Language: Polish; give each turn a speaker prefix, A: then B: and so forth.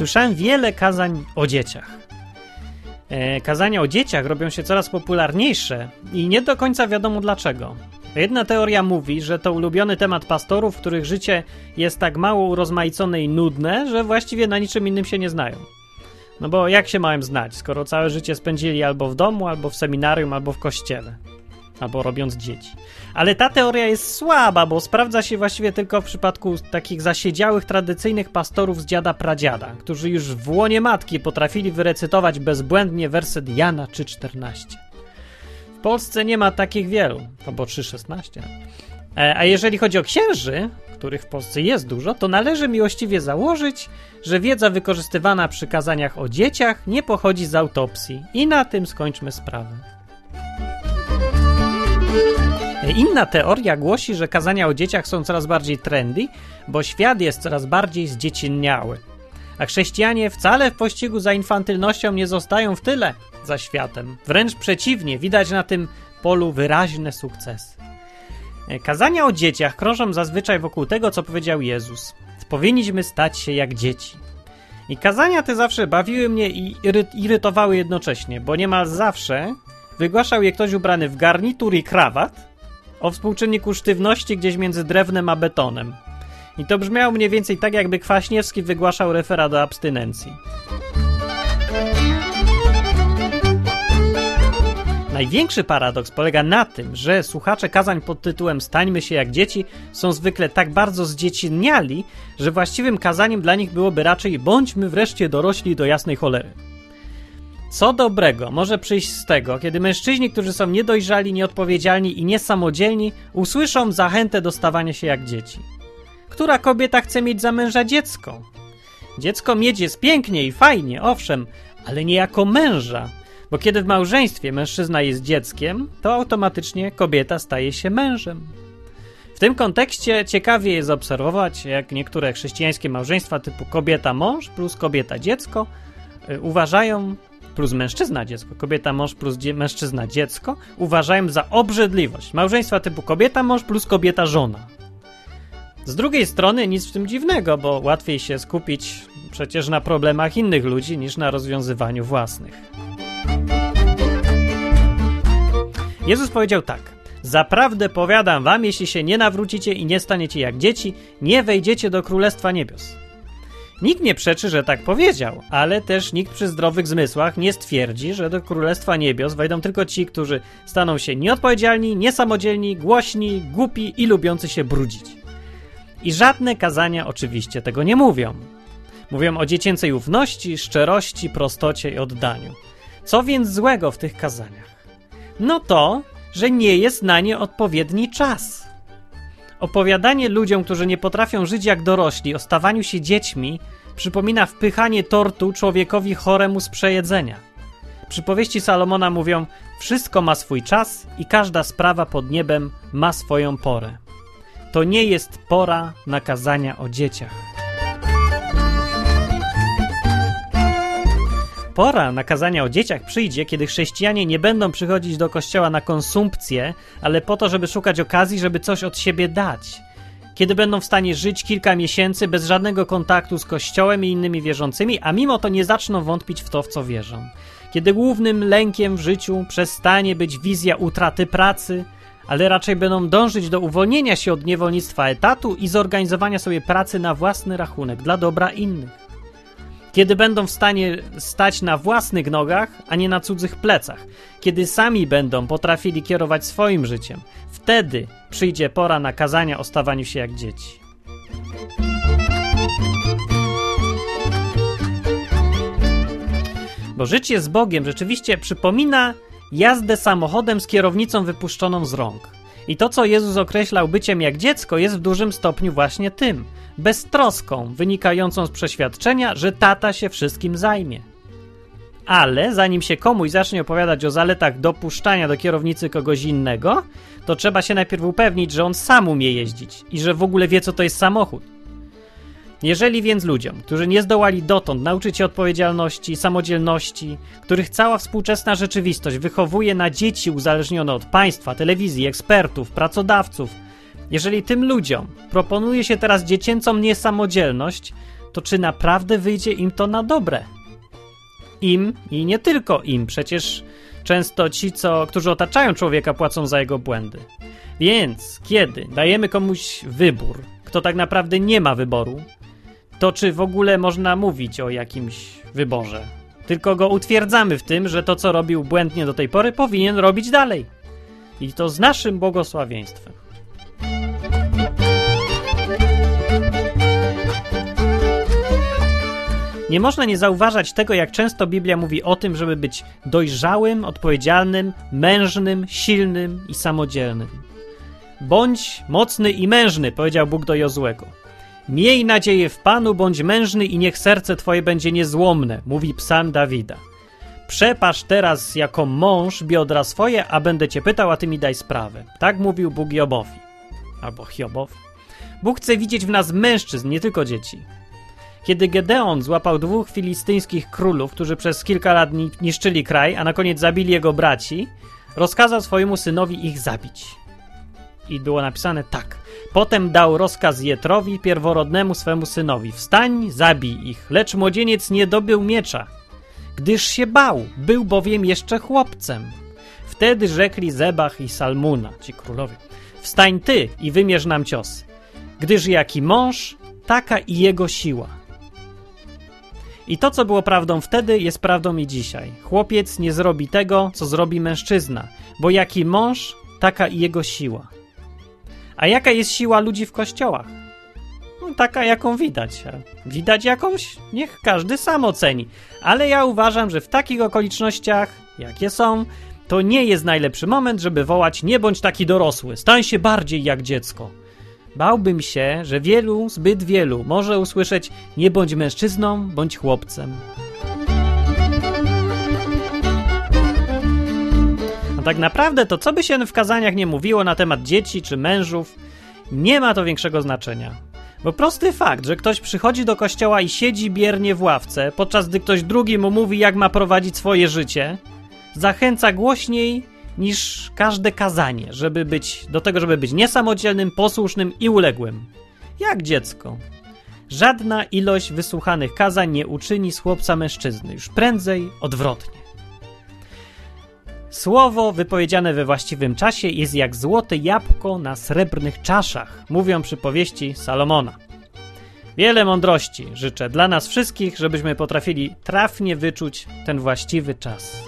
A: słyszałem wiele kazań o dzieciach. E, kazania o dzieciach robią się coraz popularniejsze i nie do końca wiadomo dlaczego. Jedna teoria mówi, że to ulubiony temat pastorów, których życie jest tak mało urozmaicone i nudne, że właściwie na niczym innym się nie znają. No bo jak się mają znać, skoro całe życie spędzili albo w domu, albo w seminarium, albo w kościele, albo robiąc dzieci. Ale ta teoria jest słaba, bo sprawdza się właściwie tylko w przypadku takich zasiedziałych, tradycyjnych pastorów z dziada pradziada, którzy już w łonie matki potrafili wyrecytować bezbłędnie werset Jana 3,14. W Polsce nie ma takich wielu, albo 3,16. E, a jeżeli chodzi o księży, których w Polsce jest dużo, to należy miłościwie założyć, że wiedza wykorzystywana przy kazaniach o dzieciach nie pochodzi z autopsji. I na tym skończmy sprawę. Inna teoria głosi, że kazania o dzieciach są coraz bardziej trendy, bo świat jest coraz bardziej zdziecinniały. A chrześcijanie wcale w pościgu za infantylnością nie zostają w tyle za światem. Wręcz przeciwnie, widać na tym polu wyraźne sukcesy. Kazania o dzieciach krążą zazwyczaj wokół tego, co powiedział Jezus. Powinniśmy stać się jak dzieci. I kazania te zawsze bawiły mnie i irytowały jednocześnie, bo niemal zawsze wygłaszał je ktoś ubrany w garnitur i krawat, o współczynniku sztywności gdzieś między drewnem a betonem. I to brzmiało mniej więcej tak, jakby Kwaśniewski wygłaszał referat o abstynencji. Największy paradoks polega na tym, że słuchacze kazań pod tytułem Stańmy się jak dzieci są zwykle tak bardzo zdziecinniali, że właściwym kazaniem dla nich byłoby raczej bądźmy wreszcie dorośli do jasnej cholery. Co dobrego może przyjść z tego, kiedy mężczyźni, którzy są niedojrzali, nieodpowiedzialni i niesamodzielni, usłyszą zachętę do stawania się jak dzieci? Która kobieta chce mieć za męża dziecko? Dziecko mieć jest pięknie i fajnie, owszem, ale nie jako męża, bo kiedy w małżeństwie mężczyzna jest dzieckiem, to automatycznie kobieta staje się mężem. W tym kontekście ciekawie jest obserwować, jak niektóre chrześcijańskie małżeństwa typu kobieta-mąż plus kobieta-dziecko y, uważają plus mężczyzna dziecko, kobieta mąż plus dzie mężczyzna dziecko uważają za obrzydliwość. Małżeństwa typu kobieta mąż plus kobieta żona. Z drugiej strony nic w tym dziwnego, bo łatwiej się skupić przecież na problemach innych ludzi niż na rozwiązywaniu własnych. Jezus powiedział tak: Zaprawdę powiadam wam, jeśli się nie nawrócicie i nie staniecie jak dzieci, nie wejdziecie do królestwa niebios. Nikt nie przeczy, że tak powiedział, ale też nikt przy zdrowych zmysłach nie stwierdzi, że do Królestwa Niebios wejdą tylko ci, którzy staną się nieodpowiedzialni, niesamodzielni, głośni, głupi i lubiący się brudzić. I żadne kazania oczywiście tego nie mówią. Mówią o dziecięcej ufności, szczerości, prostocie i oddaniu. Co więc złego w tych kazaniach? No to, że nie jest na nie odpowiedni czas. Opowiadanie ludziom, którzy nie potrafią żyć jak dorośli, o stawaniu się dziećmi, przypomina wpychanie tortu człowiekowi choremu z przejedzenia. Przypowieści Salomona mówią: Wszystko ma swój czas i każda sprawa pod niebem ma swoją porę. To nie jest pora nakazania o dzieciach. Pora nakazania o dzieciach przyjdzie, kiedy chrześcijanie nie będą przychodzić do kościoła na konsumpcję, ale po to, żeby szukać okazji, żeby coś od siebie dać. Kiedy będą w stanie żyć kilka miesięcy bez żadnego kontaktu z kościołem i innymi wierzącymi, a mimo to nie zaczną wątpić w to, w co wierzą. Kiedy głównym lękiem w życiu przestanie być wizja utraty pracy, ale raczej będą dążyć do uwolnienia się od niewolnictwa etatu i zorganizowania sobie pracy na własny rachunek dla dobra innych kiedy będą w stanie stać na własnych nogach, a nie na cudzych plecach, kiedy sami będą potrafili kierować swoim życiem, wtedy przyjdzie pora na kazania o stawaniu się jak dzieci. Bo życie z Bogiem rzeczywiście przypomina jazdę samochodem z kierownicą wypuszczoną z rąk. I to, co Jezus określał byciem jak dziecko, jest w dużym stopniu właśnie tym – beztroską, wynikającą z przeświadczenia, że tata się wszystkim zajmie. Ale zanim się komuś zacznie opowiadać o zaletach dopuszczania do kierownicy kogoś innego, to trzeba się najpierw upewnić, że on sam umie jeździć i że w ogóle wie, co to jest samochód. Jeżeli więc ludziom, którzy nie zdołali dotąd nauczyć się odpowiedzialności, samodzielności, których cała współczesna rzeczywistość wychowuje na dzieci uzależnione od państwa, telewizji, ekspertów, pracodawców, jeżeli tym ludziom proponuje się teraz dziecięcą niesamodzielność, to czy naprawdę wyjdzie im to na dobre? Im i nie tylko im, przecież często ci, co, którzy otaczają człowieka, płacą za jego błędy. Więc kiedy dajemy komuś wybór, kto tak naprawdę nie ma wyboru, to czy w ogóle można mówić o jakimś wyborze? Tylko go utwierdzamy w tym, że to, co robił błędnie do tej pory, powinien robić dalej. I to z naszym błogosławieństwem. Nie można nie zauważać tego, jak często Biblia mówi o tym, żeby być dojrzałym, odpowiedzialnym, mężnym, silnym i samodzielnym. Bądź mocny i mężny, powiedział Bóg do Jozłego. Miej nadzieję w Panu, bądź mężny i niech serce twoje będzie niezłomne, mówi psalm Dawida. Przepasz teraz jako mąż biodra swoje, a będę cię pytał, a ty mi daj sprawę. Tak mówił Bóg Jobowi. Albo Hiobowi. Bóg chce widzieć w nas mężczyzn, nie tylko dzieci. Kiedy Gedeon złapał dwóch filistyńskich królów, którzy przez kilka lat niszczyli kraj, a na koniec zabili jego braci, rozkazał swojemu synowi ich zabić. I było napisane tak. Potem dał rozkaz Jetrowi, pierworodnemu swemu synowi: Wstań, zabij ich, lecz młodzieniec nie dobył miecza, gdyż się bał, był bowiem jeszcze chłopcem. Wtedy rzekli Zebach i Salmuna, ci królowie: Wstań ty i wymierz nam cios, gdyż jaki mąż, taka i jego siła. I to, co było prawdą wtedy, jest prawdą i dzisiaj. Chłopiec nie zrobi tego, co zrobi mężczyzna, bo jaki mąż, taka i jego siła. A jaka jest siła ludzi w kościołach? No, taka, jaką widać. Widać jakąś? Niech każdy sam oceni. Ale ja uważam, że w takich okolicznościach, jakie są, to nie jest najlepszy moment, żeby wołać nie bądź taki dorosły, stań się bardziej jak dziecko. Bałbym się, że wielu, zbyt wielu może usłyszeć nie bądź mężczyzną, bądź chłopcem. A tak naprawdę to, co by się w kazaniach nie mówiło na temat dzieci czy mężów, nie ma to większego znaczenia. Bo prosty fakt, że ktoś przychodzi do kościoła i siedzi biernie w ławce, podczas gdy ktoś drugi mu mówi, jak ma prowadzić swoje życie, zachęca głośniej niż każde kazanie, żeby być do tego, żeby być niesamodzielnym, posłusznym i uległym. Jak dziecko. Żadna ilość wysłuchanych kazań nie uczyni z chłopca mężczyzny, już prędzej odwrotnie. Słowo wypowiedziane we właściwym czasie jest jak złote jabłko na srebrnych czaszach, mówią przypowieści Salomona. Wiele mądrości życzę dla nas wszystkich, żebyśmy potrafili trafnie wyczuć ten właściwy czas.